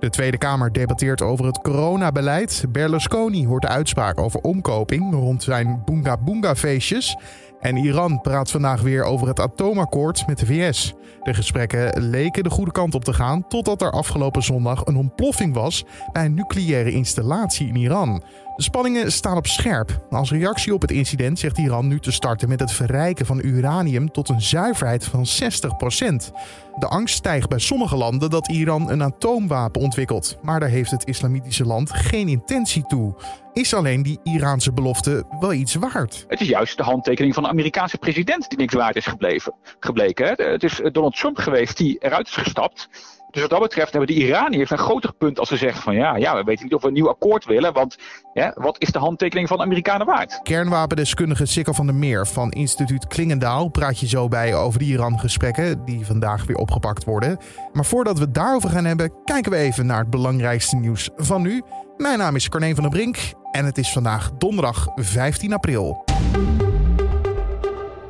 De Tweede Kamer debatteert over het coronabeleid. Berlusconi hoort de uitspraak over omkoping rond zijn Boonga Boonga feestjes. En Iran praat vandaag weer over het atoomakkoord met de VS. De gesprekken leken de goede kant op te gaan totdat er afgelopen zondag een ontploffing was bij een nucleaire installatie in Iran. De spanningen staan op scherp. Als reactie op het incident zegt Iran nu te starten met het verrijken van uranium tot een zuiverheid van 60%. De angst stijgt bij sommige landen dat Iran een atoomwapen ontwikkelt, maar daar heeft het islamitische land geen intentie toe. Is alleen die Iraanse belofte wel iets waard? Het is juist de handtekening van de Amerikaanse president die niks waard is gebleven, gebleken. Het is Donald Trump geweest die eruit is gestapt. Dus wat dat betreft hebben de Iraniërs een groter punt als ze zeggen van ja, ja, we weten niet of we een nieuw akkoord willen, want ja, wat is de handtekening van de Amerikanen waard? Kernwapendeskundige Sikkel van der Meer van instituut Klingendaal praat je zo bij over de Iran-gesprekken die vandaag weer opgepakt worden. Maar voordat we het daarover gaan hebben, kijken we even naar het belangrijkste nieuws van nu. Mijn naam is Carne van der Brink en het is vandaag donderdag 15 april.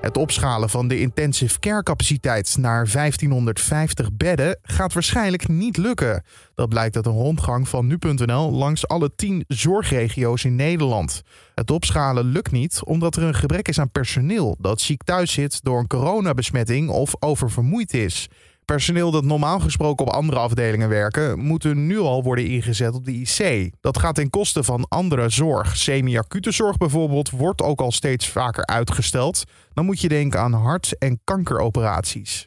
Het opschalen van de intensive care capaciteit naar 1550 bedden gaat waarschijnlijk niet lukken. Dat blijkt uit een rondgang van nu.nl langs alle 10 zorgregio's in Nederland. Het opschalen lukt niet omdat er een gebrek is aan personeel dat ziek thuis zit door een coronabesmetting of oververmoeid is. Personeel dat normaal gesproken op andere afdelingen werken, moeten nu al worden ingezet op de IC. Dat gaat ten koste van andere zorg. Semi-acute zorg bijvoorbeeld wordt ook al steeds vaker uitgesteld. Dan moet je denken aan hart- en kankeroperaties.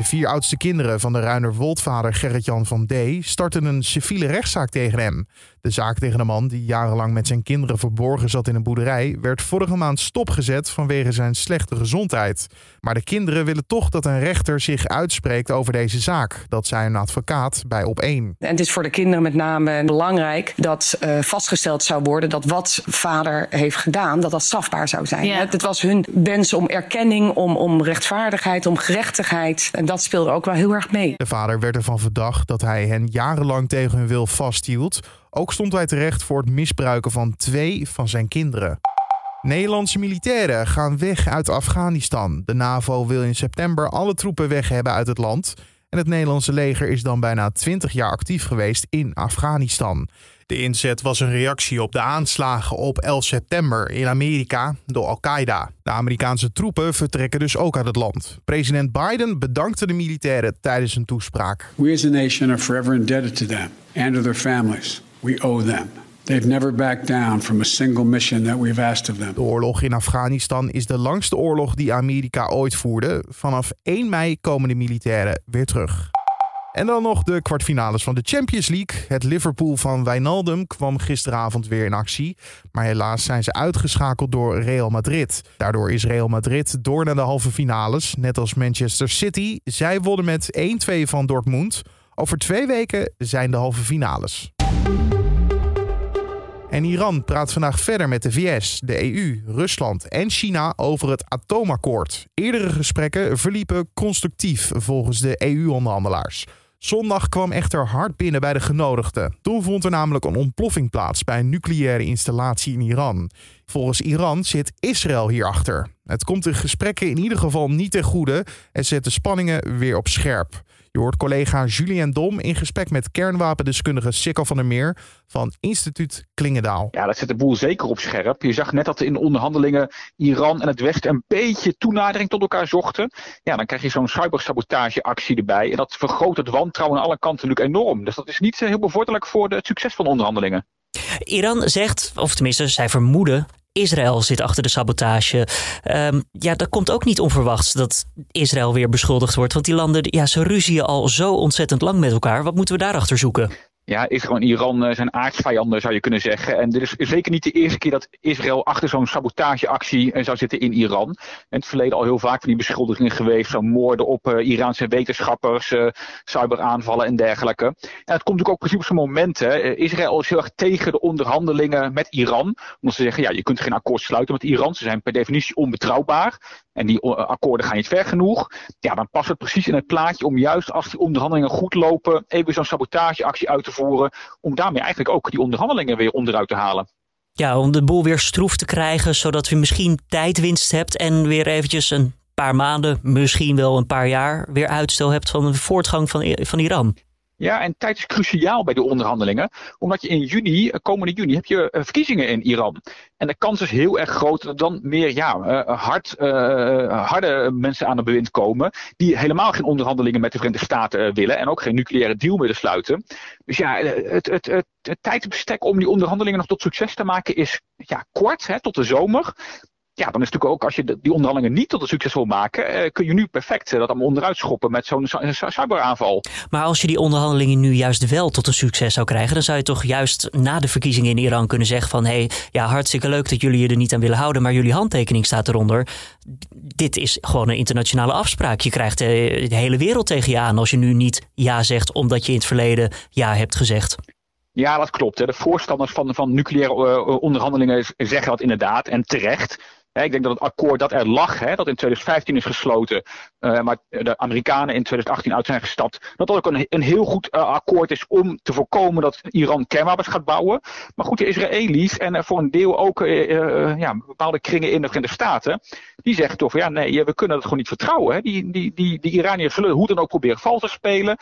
De vier oudste kinderen van de Ruiner-Woldvader Gerrit-Jan van D. starten een civiele rechtszaak tegen hem. De zaak tegen de man, die jarenlang met zijn kinderen verborgen zat in een boerderij, werd vorige maand stopgezet vanwege zijn slechte gezondheid. Maar de kinderen willen toch dat een rechter zich uitspreekt over deze zaak. Dat zei een advocaat bij Op 1. En het is voor de kinderen met name belangrijk dat uh, vastgesteld zou worden dat wat vader heeft gedaan, dat dat strafbaar zou zijn. Ja. Het was hun wens om erkenning, om, om rechtvaardigheid, om gerechtigheid. En dat speelde ook wel heel erg mee. De vader werd ervan verdacht dat hij hen jarenlang tegen hun wil vasthield. Ook stond hij terecht voor het misbruiken van twee van zijn kinderen. Nederlandse militairen gaan weg uit Afghanistan. De NAVO wil in september alle troepen weg hebben uit het land. En het Nederlandse leger is dan bijna 20 jaar actief geweest in Afghanistan. De inzet was een reactie op de aanslagen op 11 september in Amerika door Al-Qaeda. De Amerikaanse troepen vertrekken dus ook uit het land. President Biden bedankte de militairen tijdens een toespraak. We as a nation are forever indebted to them and to their families. We owe them. They've never backed down from a single mission that we've asked of them. De oorlog in Afghanistan is de langste oorlog die Amerika ooit voerde. Vanaf 1 mei komen de militairen weer terug. En dan nog de kwartfinales van de Champions League. Het Liverpool van Wijnaldum kwam gisteravond weer in actie. Maar helaas zijn ze uitgeschakeld door Real Madrid. Daardoor is Real Madrid door naar de halve finales. Net als Manchester City. Zij wonnen met 1-2 van Dortmund. Over twee weken zijn de halve finales. En Iran praat vandaag verder met de VS, de EU, Rusland en China over het atoomakkoord. Eerdere gesprekken verliepen constructief volgens de EU-onderhandelaars. Zondag kwam echter hard binnen bij de genodigden. Toen vond er namelijk een ontploffing plaats bij een nucleaire installatie in Iran. Volgens Iran zit Israël hierachter. Het komt de gesprekken in ieder geval niet ten goede en zet de spanningen weer op scherp. Je hoort collega Julien Dom in gesprek met kernwapendeskundige Sikkel van der Meer van instituut Klingendaal. Ja, dat zet de boel zeker op scherp. Je zag net dat in de onderhandelingen Iran en het Westen een beetje toenadering tot elkaar zochten. Ja, dan krijg je zo'n cybersabotageactie erbij. En dat vergroot het wantrouwen aan alle kanten natuurlijk enorm. Dus dat is niet heel bevorderlijk voor het succes van de onderhandelingen. Iran zegt, of tenminste zij vermoeden, Israël zit achter de sabotage. Um, ja, dat komt ook niet onverwachts dat Israël weer beschuldigd wordt. Want die landen, ja, ze ruzien al zo ontzettend lang met elkaar. Wat moeten we daarachter zoeken? Ja, Israël en Iran eh, zijn aardsvijanden, zou je kunnen zeggen. En dit is zeker niet de eerste keer dat Israël achter zo'n sabotageactie eh, zou zitten in Iran. In het verleden al heel vaak van die beschuldigingen geweest, van moorden op uh, Iraanse wetenschappers, cyberaanvallen en dergelijke. En het komt natuurlijk ook precies op zo'n moment. Israël is heel erg tegen de onderhandelingen met Iran. Omdat ze zeggen, ja, je kunt geen akkoord sluiten met Iran. Ze zijn per definitie onbetrouwbaar. En die akkoorden gaan niet ver genoeg. Ja, dan past het precies in het plaatje om juist als die onderhandelingen goed lopen, even zo'n sabotageactie uit te voeren. Om daarmee eigenlijk ook die onderhandelingen weer onderuit te halen. Ja, om de boel weer stroef te krijgen, zodat u misschien tijdwinst hebt en weer eventjes een paar maanden, misschien wel een paar jaar, weer uitstel hebt van de voortgang van, van Iran. Ja, en tijd is cruciaal bij de onderhandelingen. Omdat je in juni, eh, komende juni, heb je eh, verkiezingen in Iran. En de kans is heel erg groot dat dan meer ja, uh, hard, harde mensen aan het bewind komen. Die helemaal geen onderhandelingen met de Verenigde Staten willen. En ook geen nucleaire deal willen sluiten. Dus ja, het, het, het, het tijdbestek om die onderhandelingen nog tot succes te maken is ja, kort, hè, tot de zomer ja, dan is het natuurlijk ook als je die onderhandelingen niet tot een succes wil maken, eh, kun je nu perfect eh, dat allemaal onderuit schoppen met zo'n cyberaanval. Maar als je die onderhandelingen nu juist wel tot een succes zou krijgen, dan zou je toch juist na de verkiezingen in Iran kunnen zeggen van hé, hey, ja, hartstikke leuk dat jullie je er niet aan willen houden, maar jullie handtekening staat eronder. Dit is gewoon een internationale afspraak. Je krijgt de hele wereld tegen je aan als je nu niet ja zegt omdat je in het verleden ja hebt gezegd. Ja, dat klopt. Hè. De voorstanders van, van nucleaire onderhandelingen zeggen dat inderdaad en terecht ik denk dat het akkoord dat er lag, hè, dat in 2015 is gesloten, uh, maar de Amerikanen in 2018 uit zijn gestapt, dat dat ook een, een heel goed uh, akkoord is om te voorkomen dat Iran kernwapens gaat bouwen. Maar goed, de Israëli's en uh, voor een deel ook ja, bepaalde kringen in de Verenigde Staten, die zeggen toch ja, nee, we kunnen het gewoon niet vertrouwen. Hè. Die, die, die, die Iraniërs zullen hoe dan ook proberen vals te spelen.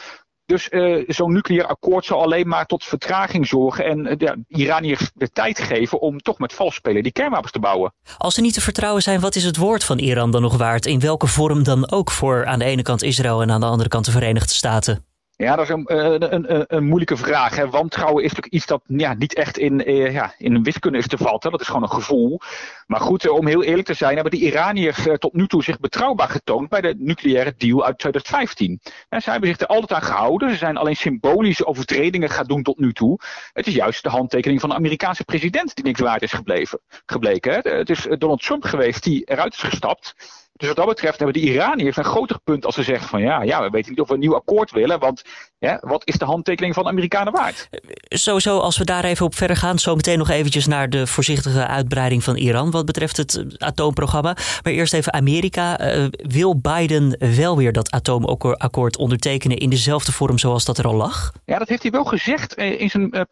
Dus uh, zo'n nucleair akkoord zal alleen maar tot vertraging zorgen en uh, de Iraniërs de tijd geven om toch met vals spelen die kernwapens te bouwen. Als ze niet te vertrouwen zijn, wat is het woord van Iran dan nog waard? In welke vorm dan ook voor aan de ene kant Israël en aan de andere kant de Verenigde Staten? Ja, dat is een, eh, een, een, een moeilijke vraag. Hè. Wantrouwen is natuurlijk iets dat ja, niet echt in, eh, ja, in wiskunde is te vatten. Dat is gewoon een gevoel. Maar goed, eh, om heel eerlijk te zijn, hebben de Iraniërs tot nu toe zich betrouwbaar getoond bij de nucleaire deal uit 2015. En zij hebben zich er altijd aan gehouden. Ze zijn alleen symbolische overtredingen gaan doen tot nu toe. Het is juist de handtekening van de Amerikaanse president die niks waard is gebleven, gebleken. Hè. Het is Donald Trump geweest die eruit is gestapt. Dus wat dat betreft hebben de Iraniërs een groter punt als ze zeggen van ja, ja, we weten niet of we een nieuw akkoord willen, want ja, wat is de handtekening van de Amerikanen waard? Sowieso, als we daar even op verder gaan, zo meteen nog eventjes naar de voorzichtige uitbreiding van Iran wat betreft het atoomprogramma. Maar eerst even Amerika. Uh, wil Biden wel weer dat atoomakkoord ondertekenen in dezelfde vorm zoals dat er al lag? Ja, dat heeft hij wel gezegd eh, in zijn uh,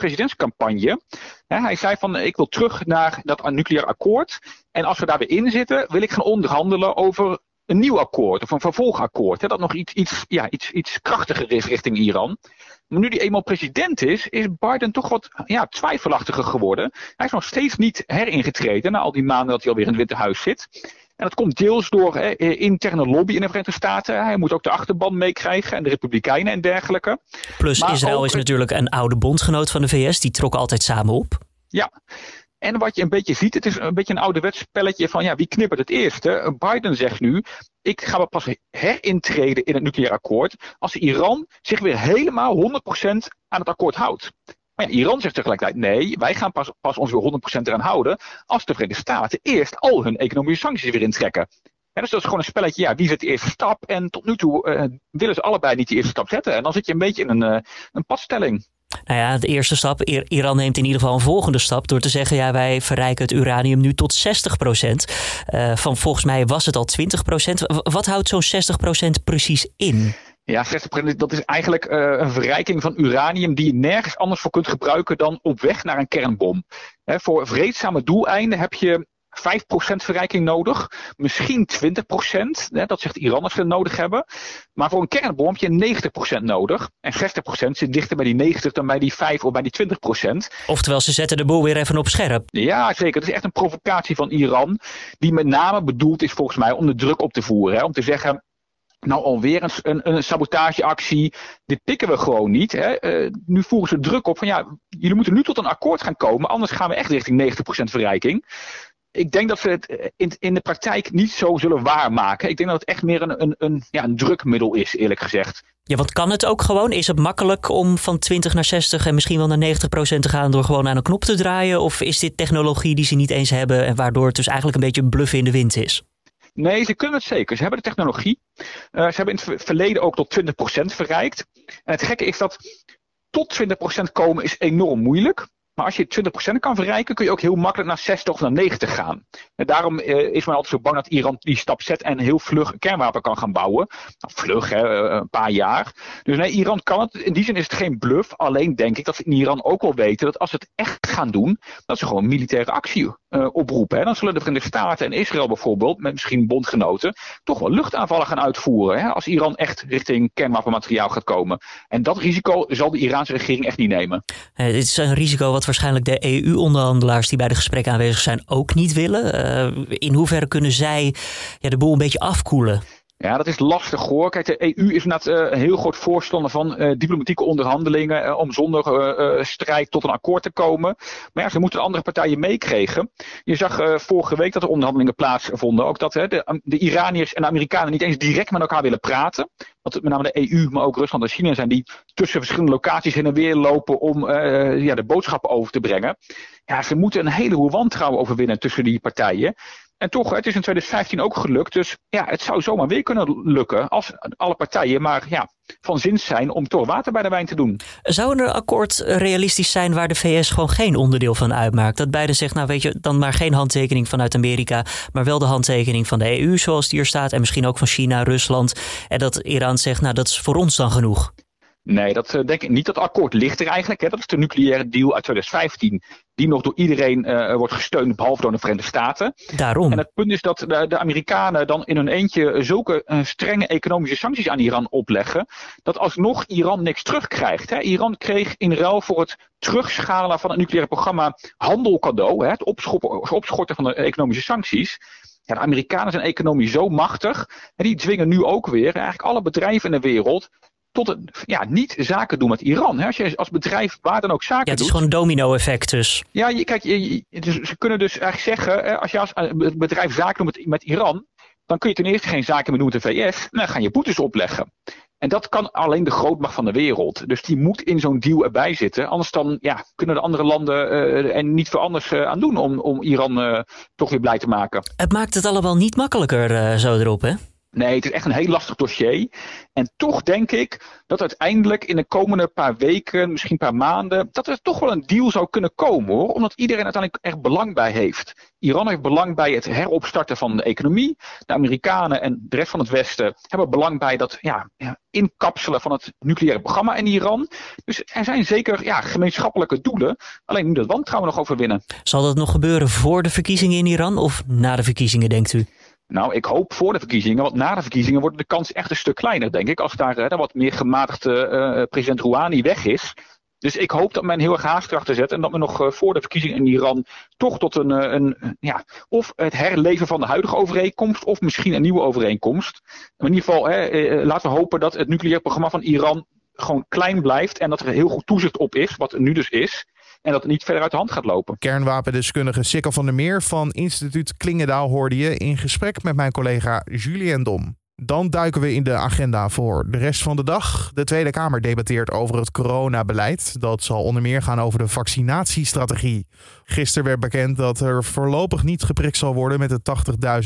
hij zei van ik wil terug naar dat nucleair akkoord. En als we daarbij in zitten, wil ik gaan onderhandelen over een nieuw akkoord of een vervolgakkoord. Dat nog iets, iets, ja, iets, iets krachtiger is richting Iran. Maar nu die eenmaal president is, is Biden toch wat ja, twijfelachtiger geworden. Hij is nog steeds niet heringetreden na al die maanden dat hij alweer in het Witte Huis zit. En dat komt deels door hè, interne lobby in de Verenigde Staten. Hij moet ook de achterban meekrijgen en de Republikeinen en dergelijke. Plus Israël is natuurlijk een oude bondgenoot van de VS. Die trok altijd samen op. Ja, en wat je een beetje ziet, het is een beetje een ouderwets spelletje van ja, wie knippert het eerste? Biden zegt nu, ik ga me pas herintreden in het nucleair akkoord als Iran zich weer helemaal 100% aan het akkoord houdt. Maar Iran zegt tegelijkertijd nee, wij gaan pas, pas ons weer 100% eraan houden als de Verenigde Staten eerst al hun economische sancties weer intrekken. Ja, dus dat is gewoon een spelletje, ja, wie zet de eerste stap? En tot nu toe uh, willen ze allebei niet de eerste stap zetten. En dan zit je een beetje in een, uh, een padstelling. Nou ja, de eerste stap. Iran neemt in ieder geval een volgende stap door te zeggen: ja, wij verrijken het uranium nu tot 60 procent. Uh, van volgens mij was het al 20 procent. Wat houdt zo'n 60 procent precies in? Ja, 60% dat is eigenlijk uh, een verrijking van uranium die je nergens anders voor kunt gebruiken dan op weg naar een kernbom. He, voor vreedzame doeleinden heb je 5% verrijking nodig. Misschien 20%. Hè, dat zegt Iran als ze nodig hebben. Maar voor een kernbom heb je 90% nodig. En 60% zit dichter bij die 90 dan bij die 5 of bij die 20%. Oftewel, ze zetten de boel weer even op scherp. Ja, zeker. Het is echt een provocatie van Iran. Die met name bedoeld is volgens mij om de druk op te voeren. Hè, om te zeggen, nou alweer een, een, een, sabotageactie. Dit pikken we gewoon niet. Hè. Uh, nu voeren ze druk op van ja, jullie moeten nu tot een akkoord gaan komen. Anders gaan we echt richting 90% verrijking ik denk dat ze het eh, in, in de praktijk niet zo zullen waarmaken. Ik denk dat het echt meer een, een, een, ja, een drukmiddel is, eerlijk gezegd. Ja, want kan het ook gewoon? Is het makkelijk om van 20 naar 60 en misschien wel naar 90 procent te gaan door gewoon aan een knop te draaien? Of is dit technologie die ze niet eens hebben en waardoor het dus eigenlijk een beetje bluffen in de wind is? Nee, ze kunnen het zeker. Ze hebben de technologie. Uh, ze hebben in het verleden ook tot 20% verrijkt. En het gekke is dat tot 20% komen is enorm moeilijk. Maar als je 20% kan verrijken, kun je ook heel makkelijk naar 60 of naar 90 gaan. En daarom is men altijd zo bang dat Iran die stap zet en heel vlug kernwapen kan gaan bouwen. Nou, vlug, hè, een paar jaar. Dus nee, Iran kan het. In die zin is het geen bluff. Alleen denk ik dat ze in Iran ook wel weten dat als ze het echt gaan doen, dat ze gewoon militaire actie uh, oproepen. Hè. Dan zullen de Verenigde Staten en Israël bijvoorbeeld, met misschien bondgenoten, toch wel luchtaanvallen gaan uitvoeren. Hè, als Iran echt richting kernwapenmateriaal gaat komen. En dat risico zal de Iraanse regering echt niet nemen. Dit is een risico wat waarschijnlijk de EU-onderhandelaars die bij de gesprekken aanwezig zijn ook niet willen. Uh, in hoeverre kunnen zij ja, de boel een beetje afkoelen? Ja, dat is lastig hoor. Kijk, de EU is inderdaad uh, een heel groot voorstander van uh, diplomatieke onderhandelingen uh, om zonder strijd tot een akkoord te komen. Maar ja, ze moeten andere partijen meekregen. Je zag vorige week dat er onderhandelingen plaatsvonden. Ook dat de, de Iraniërs en de Amerikanen niet eens direct met elkaar willen praten. Want met name de EU, maar ook Rusland en China zijn die tussen verschillende locaties heen en weer lopen om ja, de boodschappen over te brengen. Ja, ze moeten een heleboel wantrouwen overwinnen tussen die partijen. En toch, het is in 2015 ook gelukt. Dus ja, het zou zomaar weer kunnen lukken als alle partijen maar ja, van zin zijn om toch water bij de wijn te doen. Zou een akkoord realistisch zijn waar de VS gewoon geen onderdeel van uitmaakt? Dat beide zegt, nou weet je, dan maar geen handtekening vanuit Amerika, maar wel de handtekening van de EU zoals die hier staat en misschien ook van China, Rusland. En dat Iran zegt, nou dat is voor ons dan genoeg. Nee, dat denk ik niet. Dat akkoord ligt er eigenlijk. Hè. Dat is de nucleaire deal uit 2015 die nog door iedereen uh, wordt gesteund, behalve door de Verenigde Staten. Daarom. En het punt is dat de, de Amerikanen dan in hun eentje zulke uh, strenge economische sancties aan Iran opleggen, dat alsnog Iran niks terugkrijgt. Hè. Iran kreeg in ruil voor het terugschalen van het nucleaire programma handel cadeau, hè, het opschorten van de economische sancties. Ja, de Amerikanen zijn economisch zo machtig. En die dwingen nu ook weer eigenlijk alle bedrijven in de wereld tot een, ja, niet zaken doen met Iran. Hè? Als je als bedrijf waar dan ook zaken doet. Ja, het is gewoon een domino-effect dus. Ja, je, kijk, je, dus ze kunnen dus eigenlijk zeggen, hè, als je als eh, bedrijf zaken doet met, met Iran, dan kun je ten eerste geen zaken meer doen met de VS. Dan gaan je boetes opleggen. En dat kan alleen de grootmacht van de wereld. Dus die moet in zo'n deal erbij zitten. Anders dan ja, kunnen de andere landen uh, er niet veel anders uh, aan doen om, om Iran uh, toch weer blij te maken. Het maakt het allemaal niet makkelijker zo erop, hè? Nee, het is echt een heel lastig dossier. En toch denk ik dat uiteindelijk in de komende paar weken, misschien een paar maanden, dat er toch wel een deal zou kunnen komen hoor. Omdat iedereen uiteindelijk er belang bij heeft. Iran heeft belang bij het heropstarten van de economie. De Amerikanen en de rest van het Westen hebben belang bij dat ja, inkapselen van het nucleaire programma in Iran. Dus er zijn zeker ja, gemeenschappelijke doelen. Alleen moet dat wantrouwen nog overwinnen. Zal dat nog gebeuren voor de verkiezingen in Iran of na de verkiezingen, denkt u? Nou, ik hoop voor de verkiezingen, want na de verkiezingen wordt de kans echt een stuk kleiner, denk ik. Als daar wat meer gematigde uh, president Rouhani weg is. Dus ik hoop dat men heel erg haast erachter zet en dat men nog uh, voor de verkiezingen in Iran toch tot een, een, ja, of het herleven van de huidige overeenkomst of misschien een nieuwe overeenkomst. in ieder geval, hè, laten we hopen dat het nucleair programma van Iran gewoon klein blijft en dat er heel goed toezicht op is, wat er nu dus is en dat het niet verder uit de hand gaat lopen. Kernwapendeskundige Sikkel van der Meer van instituut Klingendaal hoorde je in gesprek met mijn collega Julien Dom. Dan duiken we in de agenda voor de rest van de dag. De Tweede Kamer debatteert over het coronabeleid. Dat zal onder meer gaan over de vaccinatiestrategie. Gisteren werd bekend dat er voorlopig niet geprikt zal worden met de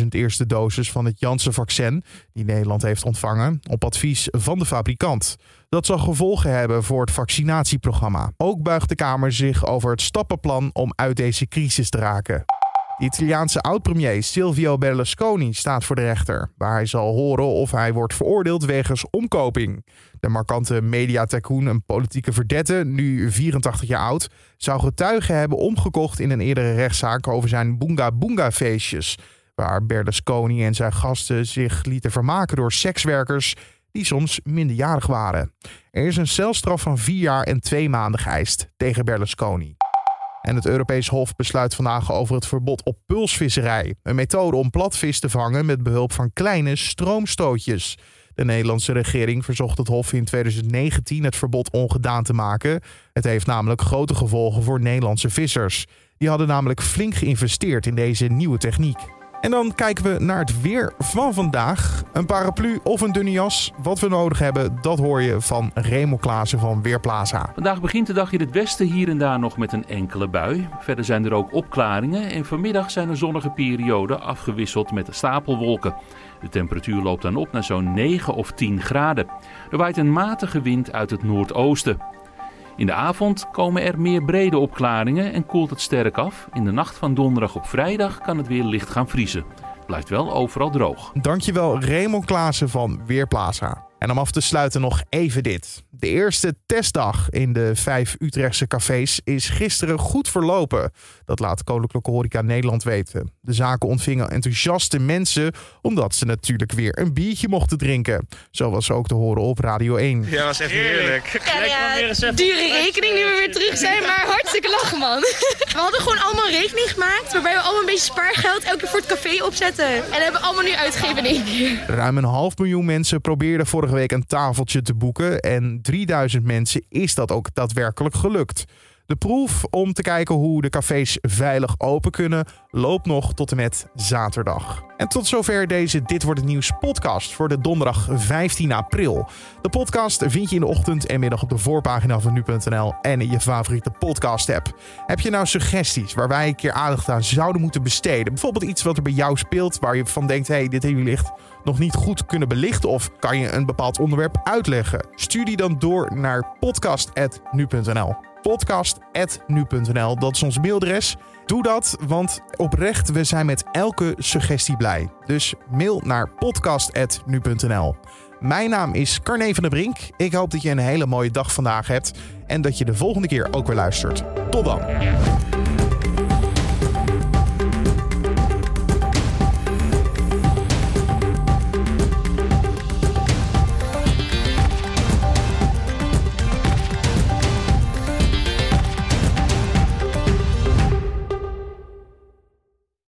80.000 eerste doses van het Janssen-vaccin die Nederland heeft ontvangen, op advies van de fabrikant. Dat zal gevolgen hebben voor het vaccinatieprogramma. Ook buigt de Kamer zich over het stappenplan om uit deze crisis te raken. De Italiaanse oud-premier Silvio Berlusconi staat voor de rechter, waar hij zal horen of hij wordt veroordeeld wegens omkoping. De markante mediatycoon, een politieke verdette, nu 84 jaar oud, zou getuigen hebben omgekocht in een eerdere rechtszaak over zijn Boonga Boonga feestjes, waar Berlusconi en zijn gasten zich lieten vermaken door sekswerkers die soms minderjarig waren. Er is een celstraf van vier jaar en twee maanden geëist tegen Berlusconi. En het Europees Hof besluit vandaag over het verbod op pulsvisserij. Een methode om platvis te vangen met behulp van kleine stroomstootjes. De Nederlandse regering verzocht het Hof in 2019 het verbod ongedaan te maken. Het heeft namelijk grote gevolgen voor Nederlandse vissers. Die hadden namelijk flink geïnvesteerd in deze nieuwe techniek. En dan kijken we naar het weer van vandaag. Een paraplu of een dunne jas. Wat we nodig hebben, dat hoor je van Remo Klaassen van Weerplaza. Vandaag begint de dag in het westen hier en daar nog met een enkele bui. Verder zijn er ook opklaringen en vanmiddag zijn er zonnige perioden afgewisseld met stapelwolken. De temperatuur loopt dan op naar zo'n 9 of 10 graden. Er waait een matige wind uit het noordoosten. In de avond komen er meer brede opklaringen en koelt het sterk af. In de nacht van donderdag op vrijdag kan het weer licht gaan vriezen. Blijft wel overal droog. Dankjewel Raymond Klaassen van Weerplaza. En om af te sluiten nog even dit. De eerste testdag in de vijf Utrechtse cafés is gisteren goed verlopen. Dat laat Koninklijke Horeca Nederland weten. De zaken ontvingen enthousiaste mensen omdat ze natuurlijk weer een biertje mochten drinken. Zo was ook te horen op Radio 1. Ja, was echt heerlijk. Ja, dure rekening nu we weer terug zijn, maar hartstikke lachen man. We hadden gewoon allemaal rekening gemaakt waarbij we allemaal een beetje spaargeld elke keer voor het café opzetten. En hebben we allemaal nu uitgegeven in één keer. Ruim een half miljoen mensen probeerden week een tafeltje te boeken. En 3000 mensen is dat ook daadwerkelijk gelukt. De proef om te kijken hoe de cafés veilig open kunnen loopt nog tot en met zaterdag. En tot zover deze Dit wordt het nieuws podcast voor de donderdag 15 april. De podcast vind je in de ochtend en middag op de voorpagina van nu.nl en in je favoriete podcast app. Heb je nou suggesties waar wij een keer aandacht aan zouden moeten besteden? Bijvoorbeeld iets wat er bij jou speelt waar je van denkt, hey, dit hebben jullie echt nog niet goed kunnen belichten of kan je een bepaald onderwerp uitleggen? Stuur die dan door naar podcast.nu.nl podcast.nu.nl. Dat is ons mailadres. Doe dat, want oprecht, we zijn met elke suggestie blij. Dus mail naar podcast.nu.nl. Mijn naam is Carne van der Brink. Ik hoop dat je een hele mooie dag vandaag hebt en dat je de volgende keer ook weer luistert. Tot dan.